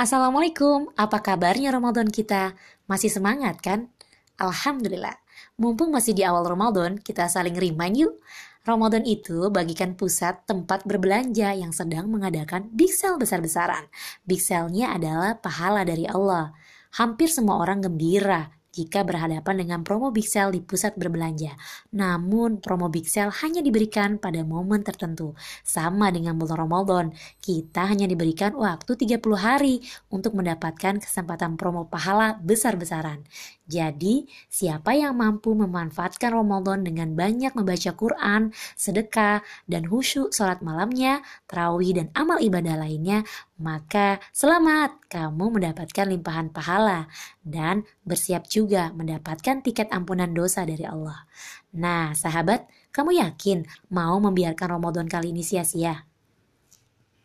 Assalamualaikum, apa kabarnya Ramadan kita? Masih semangat kan? Alhamdulillah. Mumpung masih di awal Ramadan, kita saling remind yuk. Ramadan itu bagikan pusat tempat berbelanja yang sedang mengadakan big sale besar-besaran. Big sale-nya adalah pahala dari Allah. Hampir semua orang gembira jika berhadapan dengan promo Big Sale di pusat berbelanja. Namun, promo Big Sale hanya diberikan pada momen tertentu. Sama dengan bulan Ramadan, kita hanya diberikan waktu 30 hari untuk mendapatkan kesempatan promo pahala besar-besaran. Jadi, siapa yang mampu memanfaatkan Ramadan dengan banyak membaca Quran, sedekah, dan khusyuk sholat malamnya, terawih, dan amal ibadah lainnya, maka selamat kamu mendapatkan limpahan pahala dan bersiap juga mendapatkan tiket ampunan dosa dari Allah. Nah, sahabat, kamu yakin mau membiarkan Ramadan kali ini sia-sia?